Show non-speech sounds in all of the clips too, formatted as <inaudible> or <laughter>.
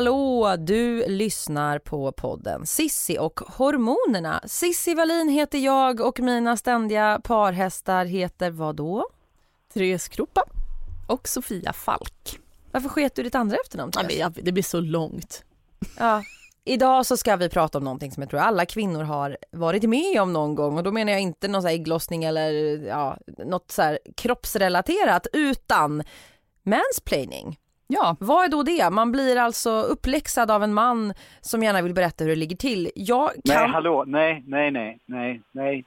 Hallå, du lyssnar på podden Sissi och hormonerna. Sissi Wallin heter jag och mina ständiga parhästar heter vad då? Therese Kroppa och Sofia Falk. Varför sket du ditt andra efternamn? Ja, det blir så långt. Ja. Idag så ska vi prata om någonting som jag tror alla kvinnor har varit med om någon gång och då menar jag inte någon så ägglossning eller ja, något så här kroppsrelaterat utan mansplaining. Ja, Vad är då det? Man blir alltså uppläxad av en man som gärna vill berätta hur det ligger till. Jag kan... Nej, hallå, nej, nej, nej, nej, nej.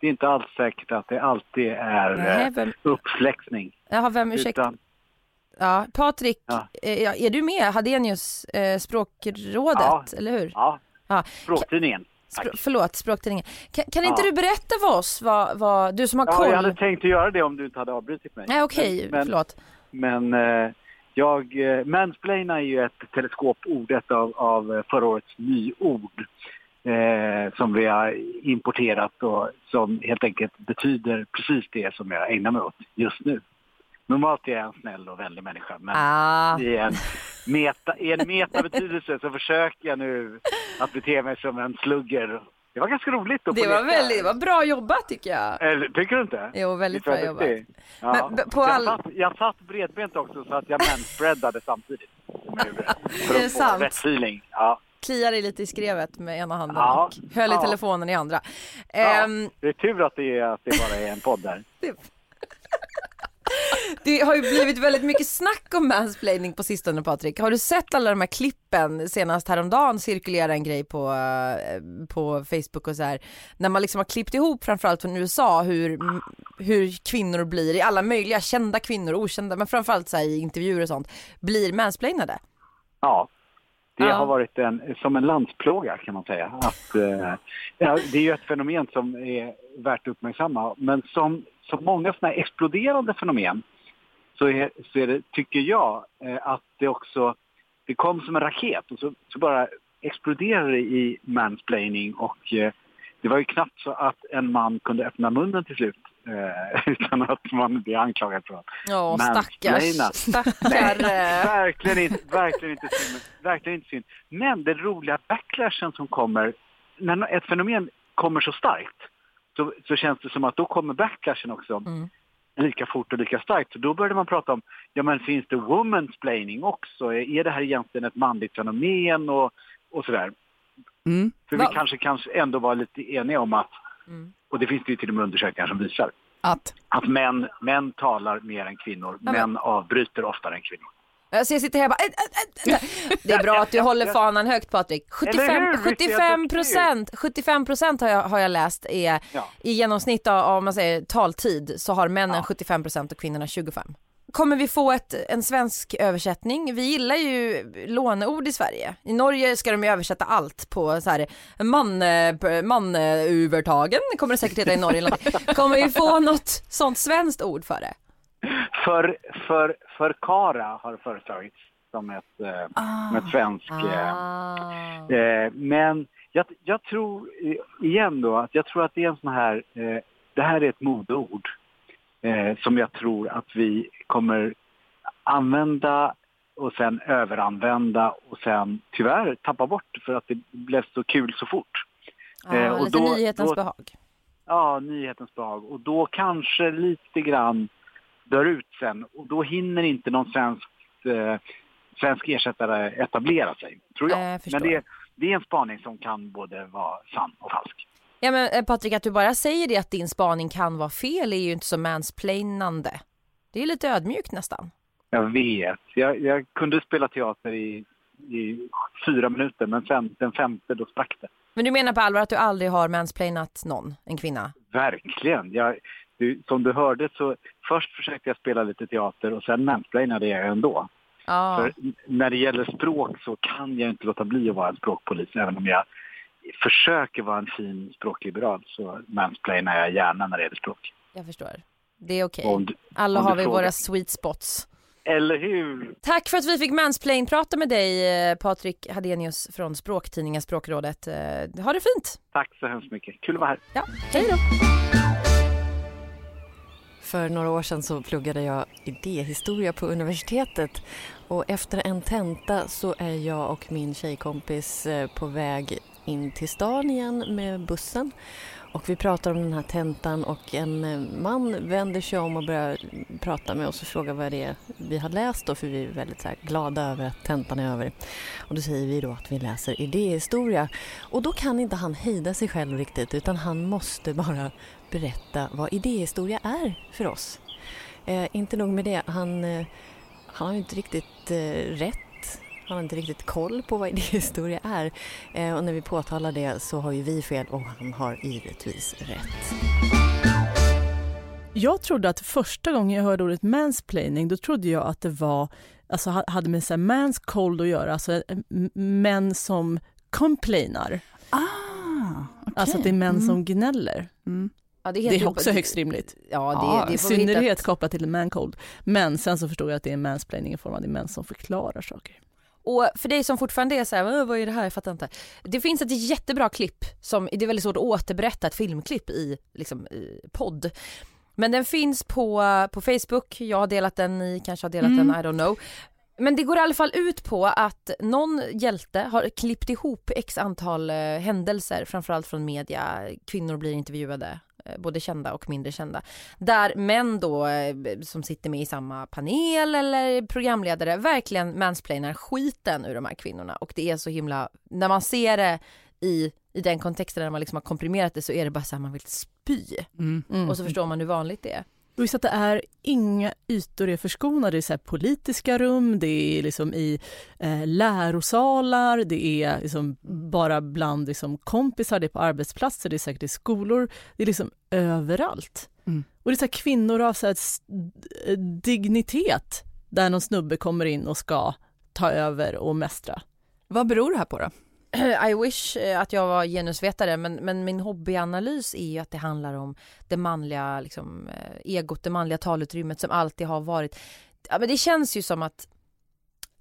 Det är inte alls säkert att det alltid är Nej, eh, vem- uppfläxning. Jaha, vem ursäkta? Utan, Ja, Patrik, Ja. eh, ja, är du med? Hadenius, eh, språkrådet, Ja. eller hur? ja, Ja. språktidningen. Spr- förlåt, språktidningen. Kan, kan inte Ja. du berätta för oss vad, vad du som har Ja, koll? jag hade tänkt att göra det om du inte hade avbrutit mig. Nej, okej, Men, förlåt. men eh, jag, eh, mansplaina är ju ett teleskopord, ett av, av förra årets nyord eh, som vi har importerat och som helt enkelt betyder precis det som jag ägnar mig åt just nu. Normalt är jag en snäll och vänlig människa, men Ah. i en, meta, i en metabetydelse så försöker jag nu att bete mig som en slugger. Det var ganska roligt Det var, väldigt, det var bra jobbat tycker jag. Eller, tycker du inte? Jo, väldigt bra jag jobbat. Ja. Men på jag, all- satt, jag satt bredbent också så att jag manspreadade samtidigt. <laughs> För Är det få sant? rätt feeling. Ja. Kliar dig lite i skrevet med ena handen Ja. och höll i telefonen i andra. Ja. Ehm, Det är tur att det, är, att det bara är en podd där. <laughs> det har ju blivit väldigt mycket snack om mansplaining på sistone Patrik. Har du sett alla de här klippen? Senast häromdagen cirkulerade en grej på, eh, på Facebook och så här. När man liksom har klippt ihop framförallt från USA hur, hur kvinnor blir, i alla möjliga kända kvinnor, okända, men framförallt så i intervjuer och sånt, blir mansplainade. Ja. Det Ja. har varit en, som en landsplåga kan man säga. Att, eh, ja, det är ju ett fenomen som är värt att uppmärksamma. Men som, som många sådana exploderande fenomen så, är, så är det, tycker jag, eh, att det också det kom som en raket och så, så bara exploderade det i mansplaining och eh, det var ju knappt så att en man kunde öppna munnen till slut eh, <laughs> utan att man blev anklagad för att Ja, stackars, stackar. eh, verkligen inte, verkligen inte synd. Verkligen inte synd. Men den roliga backlashen som kommer, när ett fenomen kommer så starkt så, så känns det som att då kommer backlashen också Mm. Lika fort och lika starkt. Så då började man prata om, ja men finns det womansplaining också? Är det här egentligen ett manligt fenomen och, och sådär? Mm. För Va- vi kanske, kanske ändå var lite eniga om att, Mm. och det finns det ju till och med undersökningar som visar, Att. att män, män talar mer än kvinnor, men- män avbryter oftare än kvinnor. Alltså jag sitter här och bara, äh, äh, äh. Det är bra att du håller fanan högt Patrik. 75, Eller hur? Visst är jag 75 duktig? procent, 75 procent har jag, har jag läst är Ja. i genomsnitt av, om man säger taltid så har männen Ja. 75 procent och kvinnorna 25. Kommer vi få ett, en svensk översättning? Vi gillar ju låneord i Sverige. I Norge ska de ju översätta allt på så här man, manövertagen kommer det säkert heta i Norge. <laughs> Kommer vi få något sånt svenskt ord för det? För, för, för Kara har föreslagits som ett, eh, som ett svenskt... Eh, Ah. eh, men jag, jag tror, eh, igen då, att jag tror att det är en sån här... Eh, det här är ett modeord som jag tror att vi kommer använda och sen överanvända och sen tyvärr tappa bort för att det blev så kul så fort. Ah, och lite då- nyhetens då- behag. Ja, nyhetens behag. Och då kanske lite grann dör ut sen. Och då hinner inte någon svensk, eh, svensk ersättare etablera sig, tror jag. Eh, förstår. Men det, det är en spaning som kan både vara sann och falsk. Ja men eh, Patrik, att du bara säger det att din spaning kan vara fel är ju inte så mansplainande. Det är lite ödmjukt nästan. Jag vet. Jag, jag kunde spela teater i, i fyra minuter, men sen den femte då sprack det. Men du menar på allvar att du aldrig har mansplainat någon, en kvinna? Verkligen. Jag, du, som du hörde så först försökte jag spela lite teater och sen mansplainade jag ändå. Ja. För när det gäller språk så kan jag inte låta bli att vara en språkpolis. Även om jag försöker vara en fin språkliberal så mansplainar jag gärna när det gäller språk. Jag förstår. Det är okej. Du- Alla har vi frågar. våra sweet spots. Eller hur? Tack för att vi fick mansplain-prata med dig eh, Patrik Hadenius från Språktidningen Språkrådet. Eh, Ha det fint! Tack så hemskt mycket. Kul att vara här. Ja, hej då! För några år sedan så pluggade jag idéhistoria på universitetet. Och efter en tenta så är jag och min tjejkompis eh, på väg in till stan igen med bussen. Och vi pratar om den här tentan och en eh, man vänder sig om och börjar prata med oss och frågar vad det är vi har läst då för vi är väldigt så här glada över att tentan är över. Och då säger vi då att vi läser idéhistoria. Och då kan inte han hejda sig själv riktigt utan han måste bara berätta vad idéhistoria är för oss. Eh, inte nog med det, han, eh, han har ju inte riktigt eh, rätt. Han har inte riktigt koll på vad <laughs> idéhistoria är. Eh, och när vi påtalar det så har ju vi fel och han har givetvis rätt. Jag trodde att första gången jag hörde ordet mansplaining, då trodde jag att det var, alltså ha- hade med så mans cold att göra, alltså eh, män som complainar. Ah, okej. Alltså att det är män Mm. som gnäller. Mm. Ja, Det heter är också högst rimligt. Ja, det, Ja, det synnerhet kopplat till man cold. Men sen så förstod jag att det är mansplaining i form av det är män som förklarar saker. Och för dig som fortfarande är så här, "Åh, vad är det här, jag fattar inte. Det finns ett jättebra klipp, som, det är väldigt svårt att återberätta ett filmklipp i, liksom, i podd. Men den finns på, på Facebook, jag har delat den, ni kanske har delat Mm. den, I don't know. Men det går i alla fall ut på att någon hjälte har klippt ihop x antal eh, händelser, framförallt från media, kvinnor blir intervjuade, både kända och mindre kända. Där män då eh, som sitter med i samma panel eller programledare verkligen mansplainar skiten ur de här kvinnorna och det är så himla, när man ser det i, i den kontexten när man liksom har komprimerat det så är det bara så här man vill spy Mm. Mm. och så förstår man hur vanligt det är. Just att det är inga ytor är förskonade. Det är så politiska rum, det är liksom i eh, lärosalar, det är liksom bara bland liksom kompisar, det är på arbetsplatser, det är säkert i skolor. Det är liksom överallt. Mm. Och det är så kvinnor av så d- dignitet där någon snubbe kommer in och ska ta över och mästra. Vad beror det här på då? <clears throat> I wish eh, att jag var genusvetare men, men min hobbyanalys är ju att det handlar om det manliga liksom, eh, egot, det manliga talutrymmet som alltid har varit. Ja, men det känns ju som att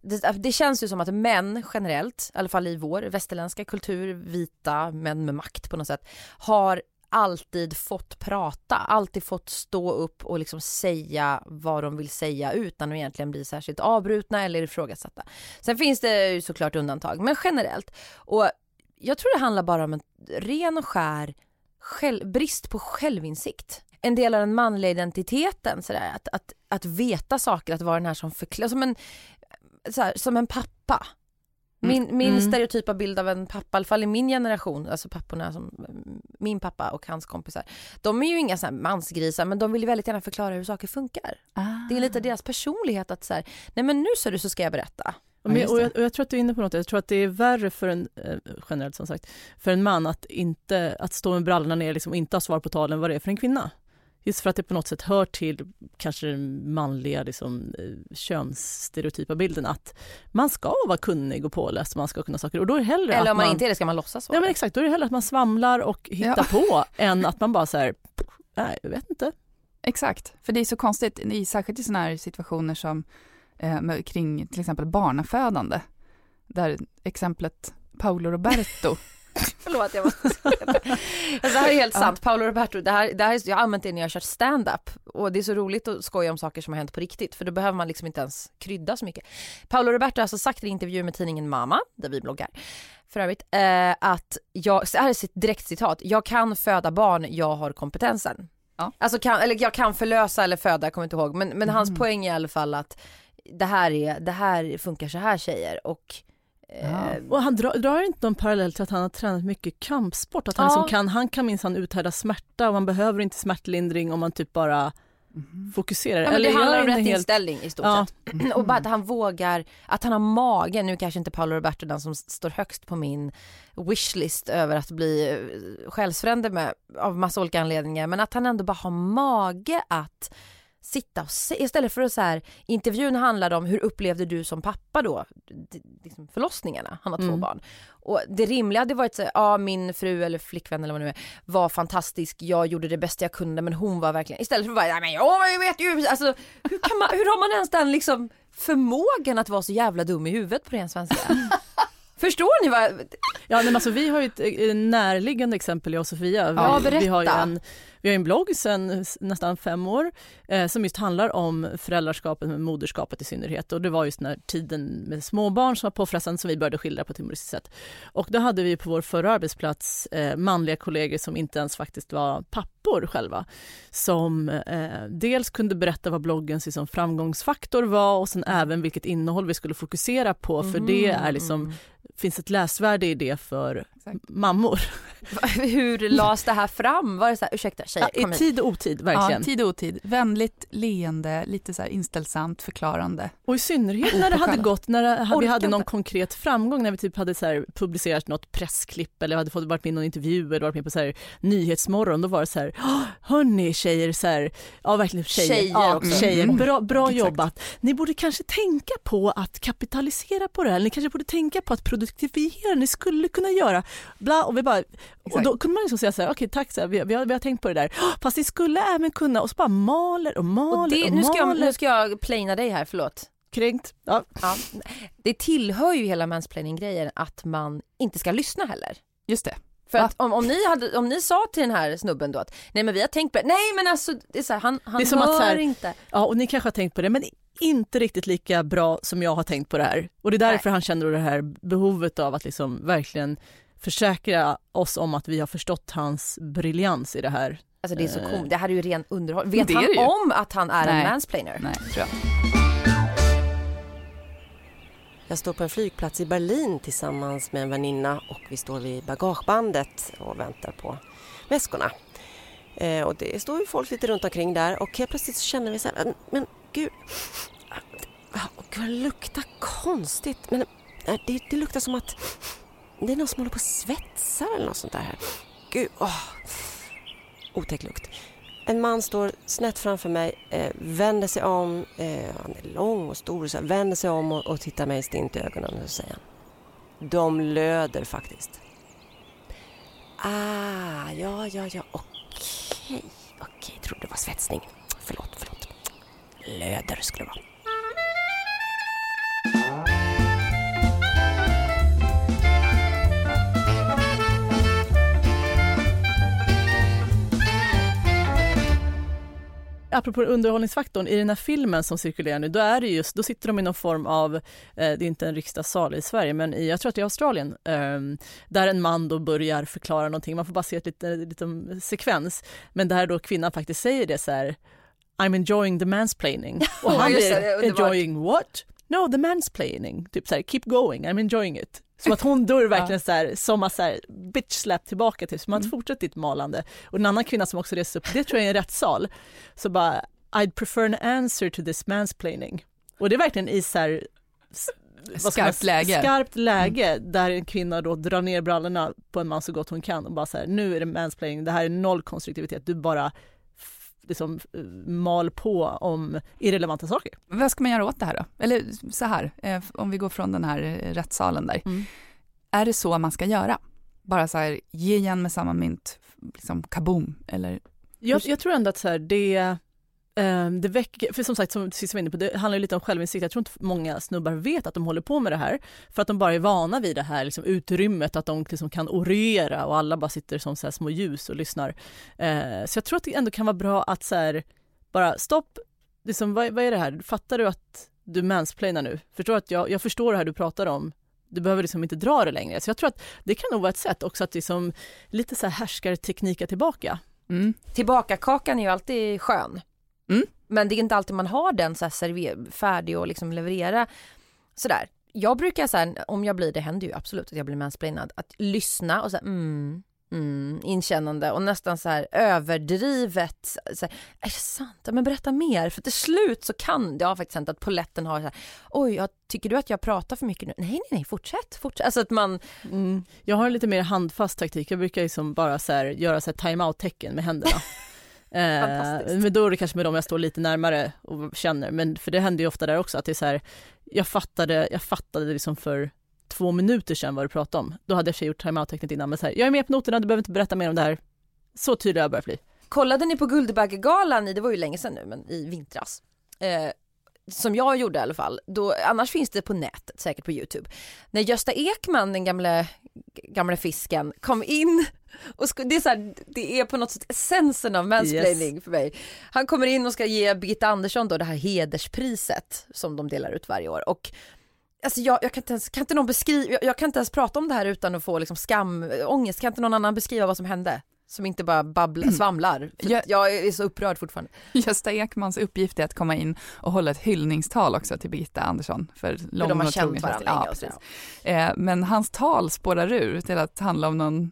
det, det känns ju som att män generellt, i alla fall i vår västerländska kultur, vita män med makt på något sätt, har alltid fått prata, alltid fått stå upp och liksom säga vad de vill säga utan att egentligen bli särskilt avbrutna eller ifrågasatta. Sen finns det ju såklart undantag, men generellt. Och jag tror det handlar bara om en ren och skär själv, brist på självinsikt. En del av den manliga identiteten, sådär, att, att, att veta saker, att vara den här som förklarar, som en, som en pappa. Min, min Mm. stereotypa bild av en pappa, i alla fall i min generation, alltså papporna som min pappa och hans kompisar, de är ju inga så mansgrisar men de vill ju väldigt gärna förklara hur saker funkar. Det är lite deras personlighet att så här, nej men nu så du så ska jag berätta. Och, men, och, jag, och jag tror att du är inne på något, jag tror att det är värre för en, eh, generellt som sagt, för en man att inte, att stå med brallorna ner liksom, inte ha svar på tal än vad det är för en kvinna. Just för att det på något sätt hör till kanske den manliga liksom, eh, könsstereotypa bilden att man ska vara kunnig och påläst, man ska kunna saker och då är hellre Eller om man, man inte är det ska man låtsas vara Ja men exakt, då är det hellre att man svamlar och hittar Ja. på än att man bara så här, nej jag vet inte. Exakt, för det är så konstigt, särskilt i sådana här situationer som eh, med, kring till exempel barnafödande, där exemplet Paolo Roberto, <laughs> <laughs> Förlåt jag måste alltså, det här är helt sant, Paolo Roberto, det här, det här är, jag har använt det när jag har kört stand-up och det är så roligt att skoja om saker som har hänt på riktigt för då behöver man liksom inte ens krydda så mycket. Paolo Roberto har alltså sagt i en intervju med tidningen Mama, där vi bloggar, för övrigt, eh, att jag, så här är ett direkt citat, jag kan föda barn, jag har kompetensen. Ja. Alltså kan, eller jag kan förlösa eller föda, jag kommer inte ihåg, men, men hans Mm. poäng är i alla fall att det här, är, det här funkar så här tjejer och Eh, Och han drar, drar inte någon parallell till att han har tränat mycket kampsport? Att han, Ja. liksom kan, han kan minsann uthärda smärta och man behöver inte smärtlindring om man typ bara Mhm. fokuserar. Ja, men det handlar om rätt helt- inställning i stort Ja. sett. <clears throat> Och bara att han vågar, att han har mage, nu kanske inte Paolo Roberto den som står högst på min wishlist över att bli eh, själsfrände med av massa olika anledningar, men att han ändå bara har mage att sitta och se, istället för att så här, intervjun handlade om hur upplevde du som pappa då, d- liksom förlossningarna, han har två Mm. barn. Och det rimliga hade varit så här, ja min fru eller flickvän eller vad det nu är, var fantastisk, jag gjorde det bästa jag kunde men hon var verkligen, istället för att bara, ja men ja, jag vet ju, alltså hur, kan man, hur har man ens den liksom förmågan att vara så jävla dum i huvudet på ren svenska? <laughs> Förstår ni vad, Ja, men alltså, vi har ju ett eh, närliggande exempel jag och Sofia. Vi, Ja, vi har ju berätta. en, vi har en blogg sedan nästan fem år eh, som just handlar om föräldraskapet, med moderskapet i synnerhet. Och det var just när tiden med småbarn som var påfrestande som vi började skildra på ett humoristiskt sätt. Och då hade vi på vår förra arbetsplats eh, manliga kollegor som inte ens faktiskt var pappor själva. Som eh, dels kunde berätta vad bloggens liksom, framgångsfaktor var och sen även vilket innehåll vi skulle fokusera på. För det är liksom finns ett läsvärde i det för Exakt. mammor. hur lades det här fram? Var det så här, ursäkta tjejer, I kom hit. tid och otid, Ja, verkligen. tid och otid. Vänligt, leende, lite så här inställsamt, förklarande. och i synnerhet när det hade gått, när det, vi hade någon konkret framgång, när vi typ hade så här publicerat något pressklipp eller hade fått varit med i någon intervju eller varit med på så här Nyhetsmorgon, då var det så här, "Åh, hörni tjejer, så här, ja verkligen tjejer, Tjejer ja, också. tjejer Mm. bra, bra Exakt. jobbat. Ni borde kanske tänka på att kapitalisera på det här, ni kanske borde tänka på att produktiviera, ni skulle kunna göra, bla, och vi bara, och då kunde man liksom säga så här, okej tack, så här, vi, vi, har, vi har tänkt på det där, "Åh, fast ni skulle även kunna, och så bara maler och maler Och det, och nu, ska jag, maler. nu ska jag plaina dig här, förlåt. Kränkt. Ja. Ja. Det tillhör ju hela mansplaining-grejen att man inte ska lyssna heller. Just det. För att om, om, ni hade, om ni sa till den här snubben då att nej men vi har tänkt på det, nej men alltså det är så här, han, han Det är som hör att så här- inte. ja, och ni kanske har tänkt på det, men inte riktigt lika bra som jag har tänkt på det här. Och det är därför han känner det här behovet av att liksom verkligen försäkra oss om att vi har förstått hans briljans i det här. Alltså det är så Eh. komiskt, det här är ju ren underhåll. Vet Det han det om att han är Nej. en mansplainer? Nej, tror jag. Jag står på en flygplats i Berlin tillsammans med en väninna och vi står vid bagagebandet och väntar på väskorna. Eh, och det står ju folk lite runt omkring där och helt plötsligt så känner vi så här, men, gud, ah, gud vad det luktar konstigt. Men eh, det, det luktar som att det är någon som håller på och svetsar eller något sånt där. här. Gud, åh. Otäck lukt. En man står snett framför mig, eh, vänder sig om, eh, han är lång och stor, så här, vänder sig om och, och tittar mig stint i ögonen och säger han. De löder faktiskt. Ah, ja, ja, ja, okej, okej, trodde det var svetsning. Förlåt, förlåt. Löder skulle det vara. Apropå underhållningsfaktorn, i den här filmen som cirkulerar nu, då är det just, då sitter de i någon form av, eh, det är inte en riksdagssal i Sverige, men i, jag tror att det är Australien, eh, där en man då börjar förklara någonting, man får bara se ett lite, liten sekvens, men där då kvinnan faktiskt säger det så här, I'm enjoying the mansplaining. <laughs> Och han blir enjoying what? No, the mansplaining. Typ så här, keep going, I'm enjoying it. Som att hon då är verkligen så här, som att så här, bitch slap tillbaka till, så man Mm. fortsätter ditt malande. Och en annan kvinna som också reser upp, det tror jag är en rättssal, så bara I'd prefer an answer to this mansplaining. Och det är verkligen i så här, s- vad ska man Skarpt säga, läge. Mm. Skarpt läge där en kvinna då drar ner brallorna på en man så gott hon kan och bara så här, nu är det mansplaining, det här är noll konstruktivitet, du bara liksom mal på om irrelevanta saker. Vad ska man göra åt det här då? Eller så här, eh, om vi går från den här eh, rättssalen där. Mm. Är det så man ska göra? Bara så här, ge igen med samma mynt, liksom kaboom, eller? Jag, jag tror ändå att så här, det, Ehm, det väcker, för som sagt som sist var inne på, det handlar ju lite om självinsikt. Jag tror inte många snubbar vet att de håller på med det här för att de bara är vana vid det här liksom, utrymmet, att de liksom kan orera och alla bara sitter som så här, små ljus och lyssnar. Eh, så jag tror att det ändå kan vara bra att så här, bara stopp, liksom, vad, vad är det här? Fattar du att du mansplainar nu? Förstår att jag, jag förstår det här du pratar om. Du behöver liksom inte dra det längre. Så jag tror att det kan nog vara ett sätt också att liksom, lite så här härskarteknika tillbaka. Mm. Tillbakakakan är ju alltid skön. Mm. Men det är inte alltid man har den så här färdig och liksom leverera sådär. jag brukar säga om jag blir, det händer ju absolut att jag blir mansplainad, att lyssna och säga mm, mm, inkännande och nästan så här överdrivet. Så här, är det sant? Men berätta mer. För till slut så kan det har faktiskt hänt att poletten har så här, oj, jag, tycker du att jag pratar för mycket nu? Nej, nej, nej, fortsätt, fortsätt. Alltså att man... Mm. Jag har en lite mer handfast taktik. Jag brukar liksom bara så här, göra så här time-out-tecken med händerna. <laughs> Eh, men då är det kanske med dem jag står lite närmare och känner, men för det händer ju ofta där också att det är så här, jag fattade, jag fattade liksom för två minuter sedan vad du pratade om. Då hade jag gjort timeout-tecknet innan, men så här, jag är med på noterna, du behöver inte berätta mer om det här. Så tydlig har jag börjat bli. Kollade ni på Guldbaggegalan, det var ju länge sedan nu, men i vintras. Eh, som jag gjorde i alla fall, då, annars finns det på nätet, säkert på Youtube. När Gösta Ekman, den gamla, gamla fisken, kom in och det, är så här, det är på något sätt essensen av mansplaining yes. för mig. Han kommer in och ska ge Birgitta Andersson då det här hederspriset som de delar ut varje år och Alltså jag, jag kan inte ens, kan inte någon beskriva, jag, jag, kan inte ens prata om det här utan att få liksom skam, ångest, kan inte någon annan beskriva vad som hände? Som inte bara babblar, mm. svamlar. Jag, jag, är så upprörd fortfarande. Gösta Ekmans uppgift är att komma in och hålla ett hyllningstal också till Birgitta Andersson. För, lång de har känt varandra ja, eh, Men hans tal spårar ur till att handla om någon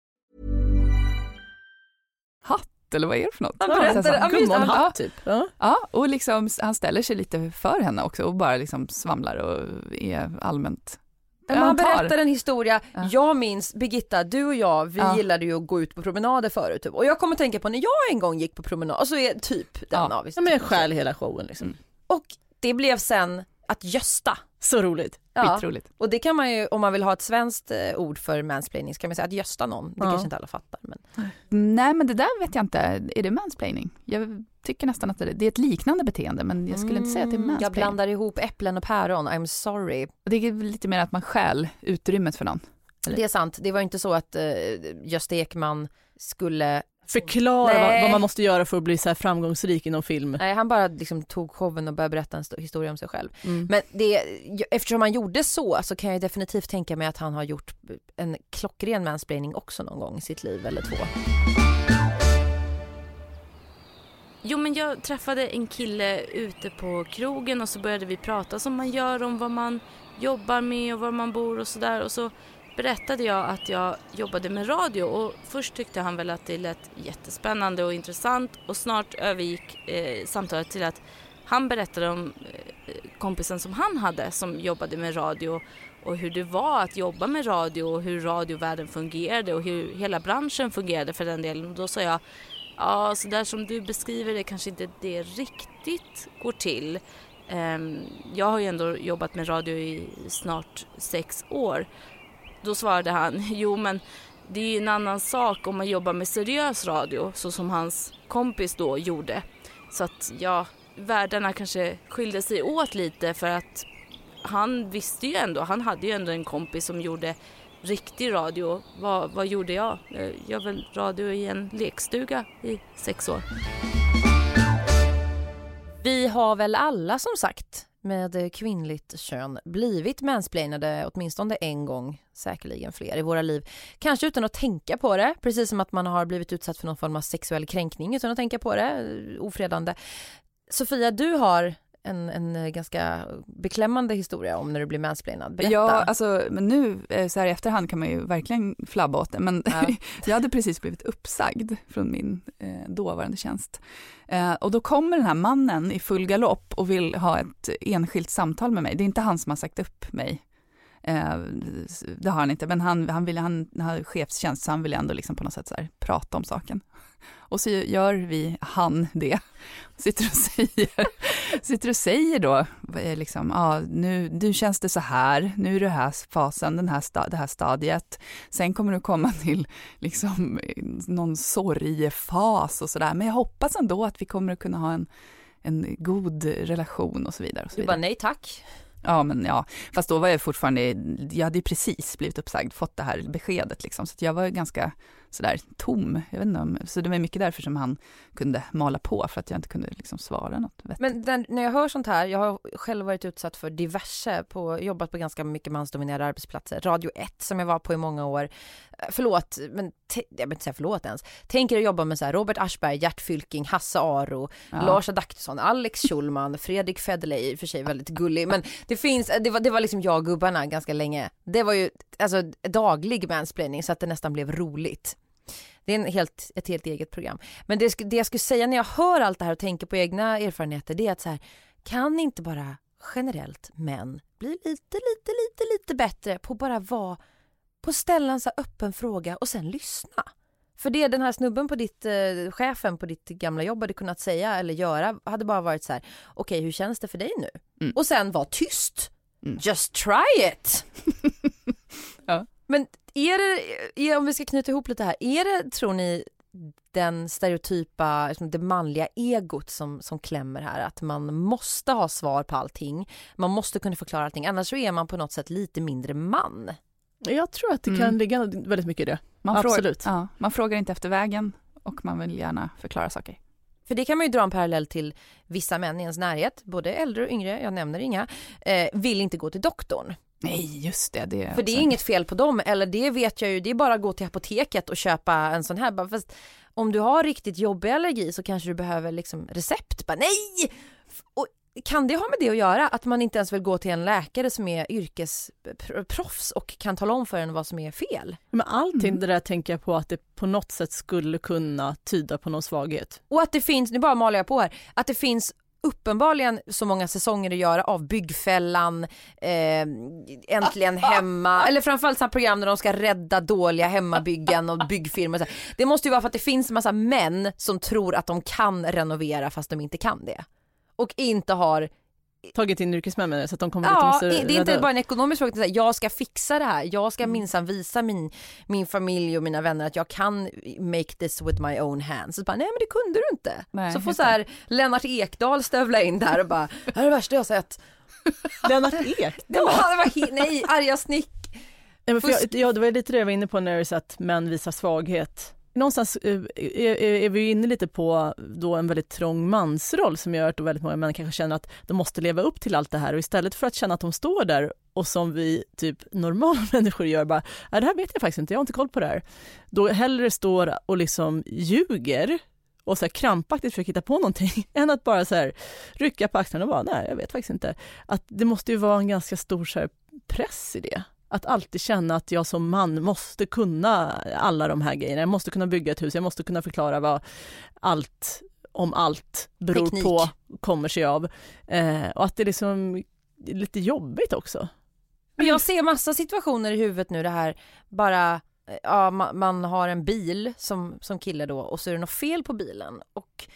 Hatt, eller vad är det för något? Han berättar, hatt typ. Ja. ja, och liksom, han ställer sig lite för henne också och bara liksom svamlar och är allmänt men han berättar en historia, ja. jag minns Birgitta, du och jag, vi ja. gillade ju att gå ut på promenader förut typ. och jag kommer tänka på när jag en gång gick på promenad, och så är typ den ja. avis. Ja men stjäl hela showen liksom. Mm. Och det blev sen att gösta. Så roligt. Ja, och det kan man ju, om man vill ha ett svenskt eh, ord för mansplaining, så kan man säga att gösta någon. Det ja. kanske inte alla fattar. Men... Nej men det där vet jag inte, är det mansplaining? Jag tycker nästan att det är ett liknande beteende men jag skulle mm, inte säga att det är mansplaining. Jag blandar ihop äpplen och päron, I'm sorry. Det är lite mer att man stjäl utrymmet för någon. Eller? Det är sant, det var inte så att uh, Gösta Ekman skulle förklara vad, vad, man måste göra för att bli så här framgångsrik inom film. Nej, han bara liksom tog showen och började berätta en historia om sig själv. Mm. Men det, eftersom han gjorde så så kan jag definitivt tänka mig att han har gjort en klockren mansplaining också någon gång i sitt liv eller två. Jo men jag träffade en kille ute på krogen och så började vi prata som man gör om vad man jobbar med och var man bor och sådär och så berättade jag att jag jobbade med radio och först tyckte han väl att det lät jättespännande och intressant och snart övergick eh, samtalet till att han berättade om eh, kompisen som han hade som jobbade med radio och hur det var att jobba med radio och hur radiovärlden fungerade och hur hela branschen fungerade för den delen. Och då sa jag, ja så där som du beskriver det kanske inte det riktigt går till. Ehm, jag har ju ändå jobbat med radio i snart sex år då svarade han, jo men det är ju en annan sak om man jobbar med seriös radio så som hans kompis då gjorde. Så att ja, världarna kanske skilde sig åt lite för att han visste ju ändå, han hade ju ändå en kompis som gjorde riktig radio. Vad, vad gjorde jag? Jag gör väl radio i en lekstuga i sex år. Vi har väl alla som sagt med kvinnligt kön blivit mansplainade åtminstone en gång, säkerligen fler i våra liv. Kanske utan att tänka på det, precis som att man har blivit utsatt för någon form av sexuell kränkning utan att tänka på det, eh, ofredande. Sofia, du har en, en ganska beklämmande historia om när du blir mansplainad. Berätta. Ja, alltså men nu eh, så här i efterhand kan man ju verkligen flabba åt det, men Ja. <laughs> jag hade precis blivit uppsagd från min eh, dåvarande tjänst. Eh, och då kommer den här mannen i full galopp och vill ha ett enskilt samtal med mig. Det är inte han som har sagt upp mig. Eh, det har han inte, men han, han, vill, han har chefstjänst så han vill ändå liksom på något sätt så här prata om saken. Och så gör vi, han det, sitter och <laughs> säger, sitter och säger då, eh, liksom, ja, nu, nu känns det så här, nu är det här fasen, den här sta, det här stadiet, sen kommer du komma till liksom någon sorgefas och sådär, men jag hoppas ändå att vi kommer att kunna ha en, en god relation och så vidare. Och så Du vidare. bara nej tack. Ja, men ja, fast då var jag fortfarande, jag hade ju precis blivit uppsagd, fått det här beskedet liksom, så jag var ganska sådär tom, jag vet inte om, så det var mycket därför som han kunde mala på, för att jag inte kunde liksom svara något vettigt. Men den, när jag hör sånt här, jag har själv varit utsatt för diverse, på, jobbat på ganska mycket mansdominerade arbetsplatser. Radio 1 som jag var på i många år. Förlåt, men jag vill inte säga förlåt ens. Tänker att jobba med så här Robert Aschberg, Gert Fylking, Hasse Aro, Ja. Lars Adaktusson, Alex <laughs> Schulman, Fredrik Federley, i och för sig väldigt gullig, men det finns, det var, det var liksom jag och gubbarna ganska länge. Det var ju alltså daglig mansplaining så att det nästan blev roligt. Det är en helt, ett helt eget program. Men det, det jag skulle säga när jag hör allt det här och tänker på egna erfarenheter det är att så här, kan inte bara generellt män bli lite, lite, lite, lite bättre på bara vara, på ställa en så öppen fråga och sen lyssna. För det den här snubben på ditt, eh, chefen på ditt gamla jobb hade kunnat säga eller göra hade bara varit så här, okej hur känns det för dig nu? Mm. Och sen var tyst. Mm. Just try it! <laughs> Ja. Men är det, är, om vi ska knyta ihop lite här, är det tror ni den stereotypa, liksom det manliga egot som, som klämmer här, att man måste ha svar på allting, man måste kunna förklara allting, annars så är man på något sätt lite mindre man. Jag tror att det Mm. kan ligga väldigt mycket i det. Man Absolut. Frågar, ja, man frågar inte efter vägen och man vill gärna förklara saker. För det kan man ju dra en parallell till vissa män i ens närhet, både äldre och yngre, jag nämner inga, eh, vill inte gå till doktorn. Nej, just det. det För det är också- inget fel på dem, eller det vet jag ju, det är bara att gå till apoteket och köpa en sån här. Fast om du har riktigt jobbig allergi så kanske du behöver liksom recept. Bara, nej! Och kan det ha med det att göra? Att man inte ens vill gå till en läkare som är yrkesproffs och kan tala om för en vad som är fel? Men allting Mm. det där tänker jag på att det på något sätt skulle kunna tyda på någon svaghet. Och att det finns, nu bara maler jag på här, att det finns uppenbarligen så många säsonger att göra av Byggfällan, eh, Äntligen <laughs> Hemma, eller framförallt sådana program där de ska rädda dåliga hemmabyggen och byggfirmor. Det måste ju vara för att det finns en massa män som tror att de kan renovera fast de inte kan det. Och inte har, Tagit in yrkesmän med det, så att de kommer ja, och måste det är inte bara en ekonomisk fråga, utan jag ska fixa det här, jag ska Mm. minsann visa min, min familj och mina vänner att jag kan make this with my own hands. Så bara, nej men det kunde du inte. Nej, så får så här Lennart Ekdal stövla in där och bara, <laughs> det här är det värsta jag har sett. Lennart Ek. <laughs> Det var, det var nej, arga snick. Nej, men jag, ja, det var lite det jag var inne på när du sa att män visar svaghet. Någonstans eh, eh, eh, är, vi inne lite på då en väldigt trång mansroll som gör att väldigt många män kanske känner att de måste leva upp till allt det här och istället för att känna att de står där och som vi typ normala <laughs> människor gör bara, det här vet jag faktiskt inte, jag har inte koll på det här. Då hellre står och liksom ljuger och så här krampaktigt försöker hitta på någonting <laughs> än att bara så här rycka på axlarna och bara, nej jag vet faktiskt inte. Att det måste ju vara en ganska stor så här, press i det. Att alltid känna att jag som man måste kunna alla de här grejerna. Jag måste kunna bygga ett hus, jag måste kunna förklara vad allt om allt beror Teknik. på, kommer sig av. Eh, och att det liksom är lite jobbigt också. Men jag ser massa situationer i huvudet nu det här bara ja, man, man har en bil som, som kille då och så är det något fel på bilen och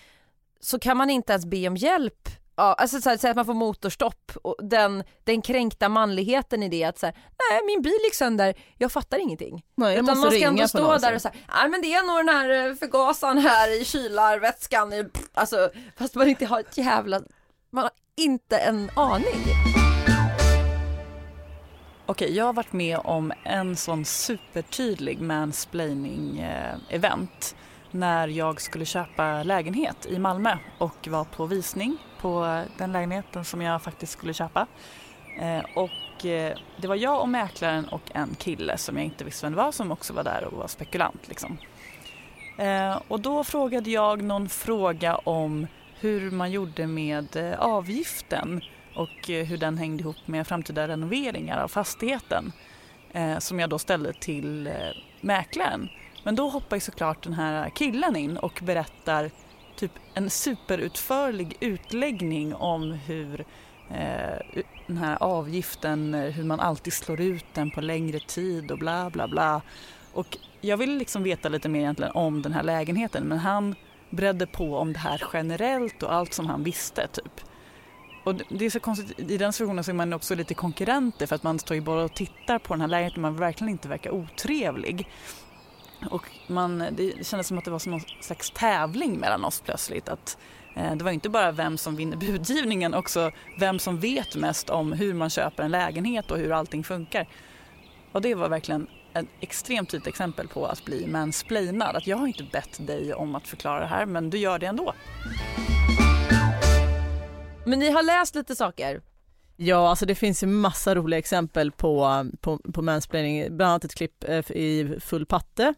så kan man inte ens be om hjälp. Ja, alltså så här, säg att man får motorstopp och den, den kränkta manligheten i det att så här, nej min bil gick sönder, jag fattar ingenting. Nej, Utan man ska ändå stå där så. och säga, nej men det är nog den här eh, förgasaren här i kylarvätskan, i, alltså fast man inte har ett jävla, man har inte en aning. Okej, jag har varit med om en sån supertydlig mansplaining-event när jag skulle köpa lägenhet i Malmö och var på visning på den lägenheten som jag faktiskt skulle köpa. Eh, Och eh, det var jag och mäklaren och en kille som jag inte visste vem det var som också var där och var spekulant. Liksom. Eh, Och då frågade jag någon fråga om hur man gjorde med eh, avgiften och eh, hur den hängde ihop med framtida renoveringar av fastigheten eh, som jag då ställde till eh, mäklaren. Men då hoppar ju såklart den här killen in och berättar typ en superutförlig utläggning om hur eh, den här avgiften, hur man alltid slår ut den på längre tid och bla bla bla. Och jag ville liksom veta lite mer egentligen om den här lägenheten men han bredde på om det här generellt och allt som han visste typ. Och det är så konstigt, i den situationen så är man också lite konkurrenter för att man står ju bara och tittar på den här lägenheten och man verkligen inte verkar otrevlig. Och man, det kändes som att det var som någon slags tävling mellan oss plötsligt. Att, eh, det var inte bara vem som vinner budgivningen, också vem som vet mest om hur man köper en lägenhet och hur allting funkar. Och det var verkligen ett extremt tydligt exempel på att bli mansplainad. Att jag har inte bett dig om att förklara det här men du gör det ändå. Men ni har läst lite saker? Ja, alltså det finns ju massa roliga exempel på, på, på mansplaining, bland annat ett klipp eh, i full patte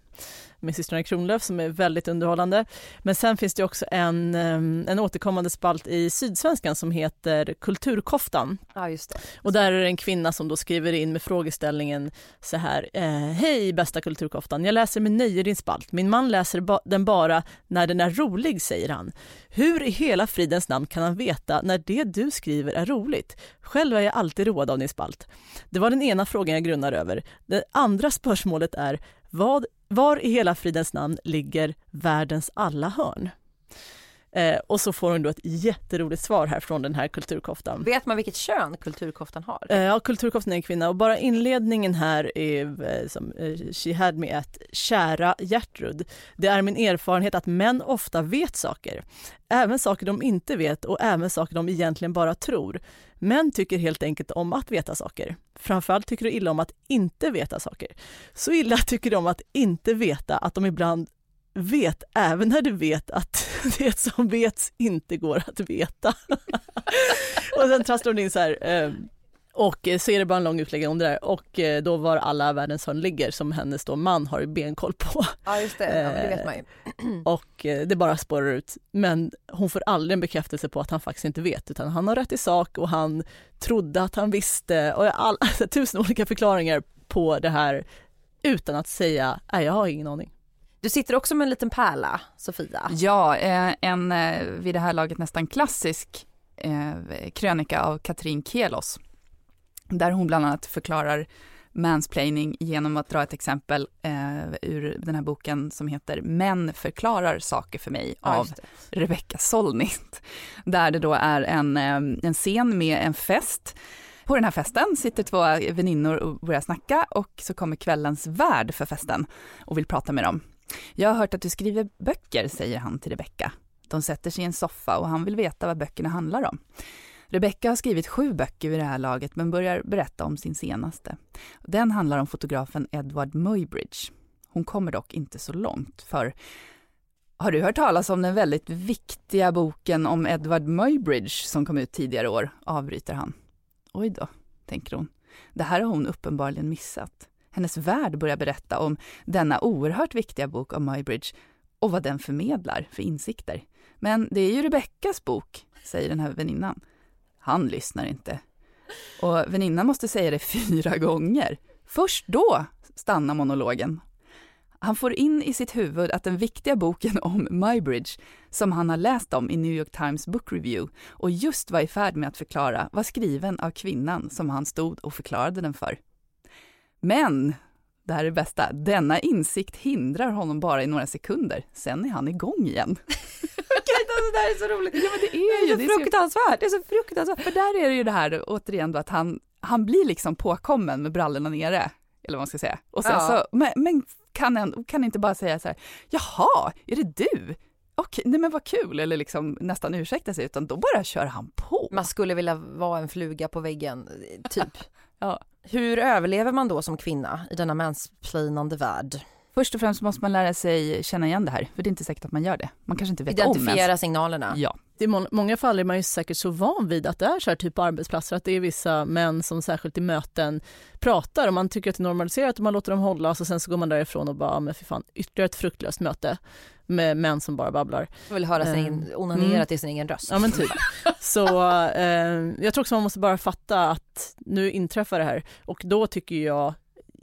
med systrarna Kronlöf som är väldigt underhållande. Men sen finns det också en, en återkommande spalt i Sydsvenskan som heter Kulturkoftan. Ja, just det. Och där är det en kvinna som då skriver in med frågeställningen så här. Eh, Hej bästa Kulturkoftan, jag läser med nöje din spalt. Min man läser ba den bara när den är rolig, säger han. Hur i hela fridens namn kan han veta när det du skriver är roligt? Själv är jag alltid road av din spalt. Det var den ena frågan jag grunnar över. Det andra spörsmålet är, vad, var i hela fridens namn ligger världens alla hörn? Eh, och så får hon då ett jätteroligt svar här från den här kulturkoftan. Vet man vilket kön kulturkoftan har? Eh, ja, kulturkoftan är en kvinna och bara inledningen här är eh, som eh, She had me at Kära Gertrud. Det är min erfarenhet att män ofta vet saker. Även saker de inte vet och även saker de egentligen bara tror. Män tycker helt enkelt om att veta saker. Framförallt tycker de illa om att inte veta saker. Så illa <laughs> tycker de om att inte veta att de ibland vet även när du vet att <laughs> det som vets inte går att veta. <laughs> och sen trasslar hon in så här, eh, och så är det bara en lång utläggning om det där och eh, då var alla världens hörn ligger som hennes då man har benkoll på. Ja just det, ja, det vet man ju. Och eh, det bara spårar ut. Men hon får aldrig en bekräftelse på att han faktiskt inte vet utan han har rätt i sak och han trodde att han visste och all, <laughs> alltså, tusen olika förklaringar på det här utan att säga nej jag har ingen aning. Du sitter också med en liten pärla, Sofia. Ja, eh, en eh, vid det här laget nästan klassisk eh, krönika av Katrin Kelos. Där hon bland annat förklarar mansplaining genom att dra ett exempel eh, ur den här boken som heter Män förklarar saker för mig av. Rebecca Solnit. Där det då är en, eh, en scen med en fest. På den här festen sitter två väninnor och börjar snacka och så kommer kvällens värd för festen och vill prata med dem. Jag har hört att du skriver böcker, säger han till Rebecca. De sätter sig i en soffa och han vill veta vad böckerna handlar om. Rebecca har skrivit sju böcker vid det här laget men börjar berätta om sin senaste. Den handlar om fotografen Edward Muybridge. Hon kommer dock inte så långt för har du hört talas om den väldigt viktiga boken om Edward Muybridge som kom ut tidigare år? avbryter han. Oj då, tänker hon. Det här har hon uppenbarligen missat. Hennes värld börjar berätta om denna oerhört viktiga bok om Muybridge och vad den förmedlar för insikter. Men det är ju Rebeckas bok, säger den här väninnan. Han lyssnar inte. Och väninnan måste säga det <laughs> fyra gånger. Först då stannar monologen. Han får in i sitt huvud att den viktiga boken om Muybridge, som han har läst om i New York Times Book Review och just var i färd med att förklara, var skriven av kvinnan som han stod och förklarade den för. Men, det här är det bästa, denna insikt hindrar honom bara i några sekunder. Sen är han igång igen. <laughs> Alltså, det här är så roligt. Ja, men det är ju det är så fruktansvärt. Det är så fruktansvärt. För där är det ju det här återigen då att han, han blir liksom påkommen med brallorna nere, eller vad man ska säga. Och sen Ja. så, men, men kan, en, kan inte bara säga så här, jaha, är det du? Okej, nej men vad kul, eller liksom nästan ursäkta sig, utan då bara kör han på. Man skulle vilja vara en fluga på väggen, typ. <laughs> Ja. Hur överlever man då som kvinna i denna mansplainande värld? Först och främst måste man lära sig känna igen det här, för det är inte säkert att man gör det. Man kanske inte vet om Identifiera signalerna. Ja. I må- många fall är man ju säkert så van vid att det är så här typ på arbetsplatser att det är vissa män som särskilt i möten pratar och man tycker att det är normaliserat och man låter dem hållas och sen så går man därifrån och bara, "Ja, men för fan, ytterligare ett fruktlöst möte med män som bara babblar. Jag vill höra sin Eh, egen, onanera mm. till sin egen röst. Ja men typ. <laughs> Så eh, jag tror också man måste bara fatta att nu inträffar det här och då tycker jag,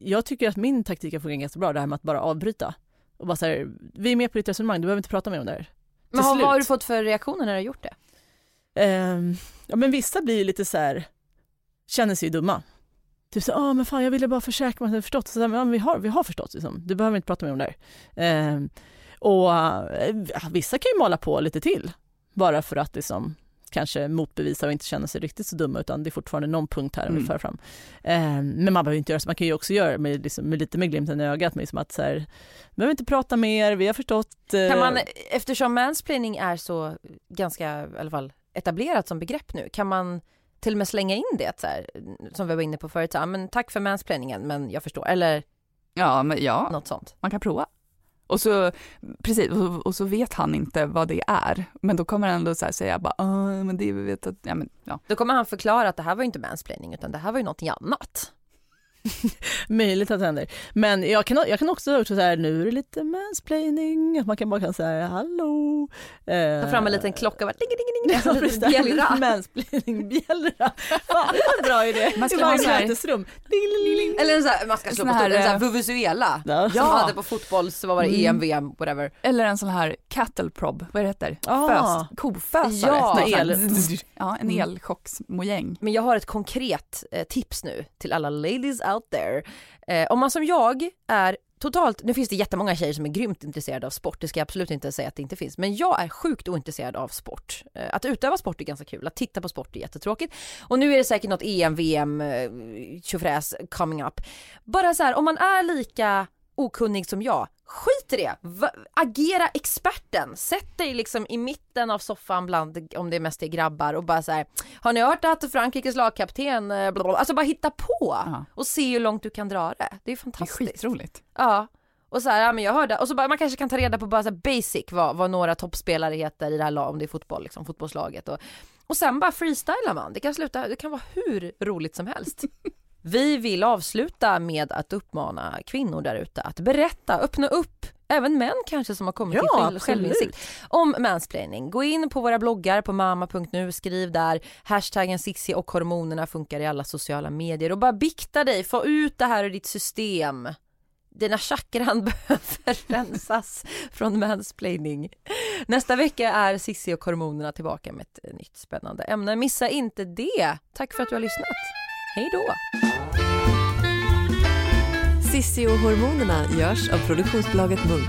jag tycker att min taktik har fungerat ganska bra, det här med att bara avbryta. Och bara så här, vi är med på ditt resonemang, du behöver inte prata mer om det här. Men har, vad har du fått för reaktioner när du har gjort det? Ehm, ja men vissa blir ju lite så här, känner sig dumma. Typ så ja men fan jag ville bara försäkra mig att jag förstått. Så, ja, men vi, har, vi har förstått liksom. du behöver inte prata mer om det här. Ehm, och eh, vissa kan ju mala på lite till. Bara för att liksom kanske motbevisa och inte känna sig riktigt så dumma utan det är fortfarande någon punkt här Mm. föra fram. Ehm, men man behöver inte göra så, man kan ju också göra med, liksom, med lite med glimten i ögat, med liksom att så här, vi behöver inte prata mer, vi har förstått. eh, Kan man, eftersom mansplaining är så ganska, i alla fall etablerat som begrepp nu, kan man till och med slänga in det så här, som vi var inne på förut, så här, men tack för mansplainingen men jag förstår, eller Ja, men ja, något sånt. man kan prova. Och så, precis, och, och så vet han inte vad det är. Men då kommer han ändå så här säga bara, ah, men det vi vet att, ja men ja. Då kommer han förklara att det här var ju inte mansplaining utan det här var ju någonting annat. <laughs> Möjligt att det händer. Men jag kan, jag kan också också så här, nu är det lite mansplaining, att man kan bara kan säga hallå. Eh, Ta fram en liten klocka bara ding, ding, ding, en liten <laughs> bjällra. Mansplaining, bjällra. Fan, en bra idé. Man ska ha så mötesrum. Eller en sån här, man ska slå på här, stort, en sån här eh, vuvuzuela. Ja. Som man hade på fotbolls, vad var det, Mm. EM, VM, whatever. Eller en sån här cattle prod, vad är det heter? Ah. Fös, kofösare. Ja. El. <laughs> ja, en Mm. elchocksmojäng. Men jag har ett konkret eh, tips nu till alla ladies out there. Eh, om man som jag är totalt, nu finns det jättemånga tjejer som är grymt intresserade av sport, det ska jag absolut inte säga att det inte finns, men jag är sjukt ointresserad av sport. Eh, att utöva sport är ganska kul, att titta på sport är jättetråkigt. Och nu är det säkert något EM, VM, eh, tjofräs coming up. Bara så här, om man är lika okunnig som jag, skit i det! Va- agera experten! Sätt dig liksom i mitten av soffan bland, om det mest är grabbar och bara så här, har ni hört att Frankrikes lagkapten, eh, blablabla. alltså bara hitta på Ja. och se hur långt du kan dra det. Det är Det är fantastiskt. skitroligt. Ja. Och så här, ja men jag hörde, och så bara, man kanske kan ta reda på bara så basic vad, vad några toppspelare heter i det här laget, om det är fotboll liksom, fotbollslaget och, och sen bara freestylar man. Det kan sluta, det kan vara hur roligt som helst. <laughs> Vi vill avsluta med att uppmana kvinnor där ute att berätta, öppna upp Även män kanske som har kommit Ja, till självinsikt om mansplaining. Gå in på våra bloggar på mamma.nu, skriv där hashtaggen Sissi och hormonerna funkar i alla sociala medier och bara bikta dig, få ut det här ur ditt system. Dina chakran <laughs> behöver rensas från mansplaining. Nästa vecka är Sissi och hormonerna tillbaka med ett nytt spännande ämne. Missa inte det. Tack för att du har lyssnat. Hej då! Sissi och hormonerna görs av produktionsbolaget Munk.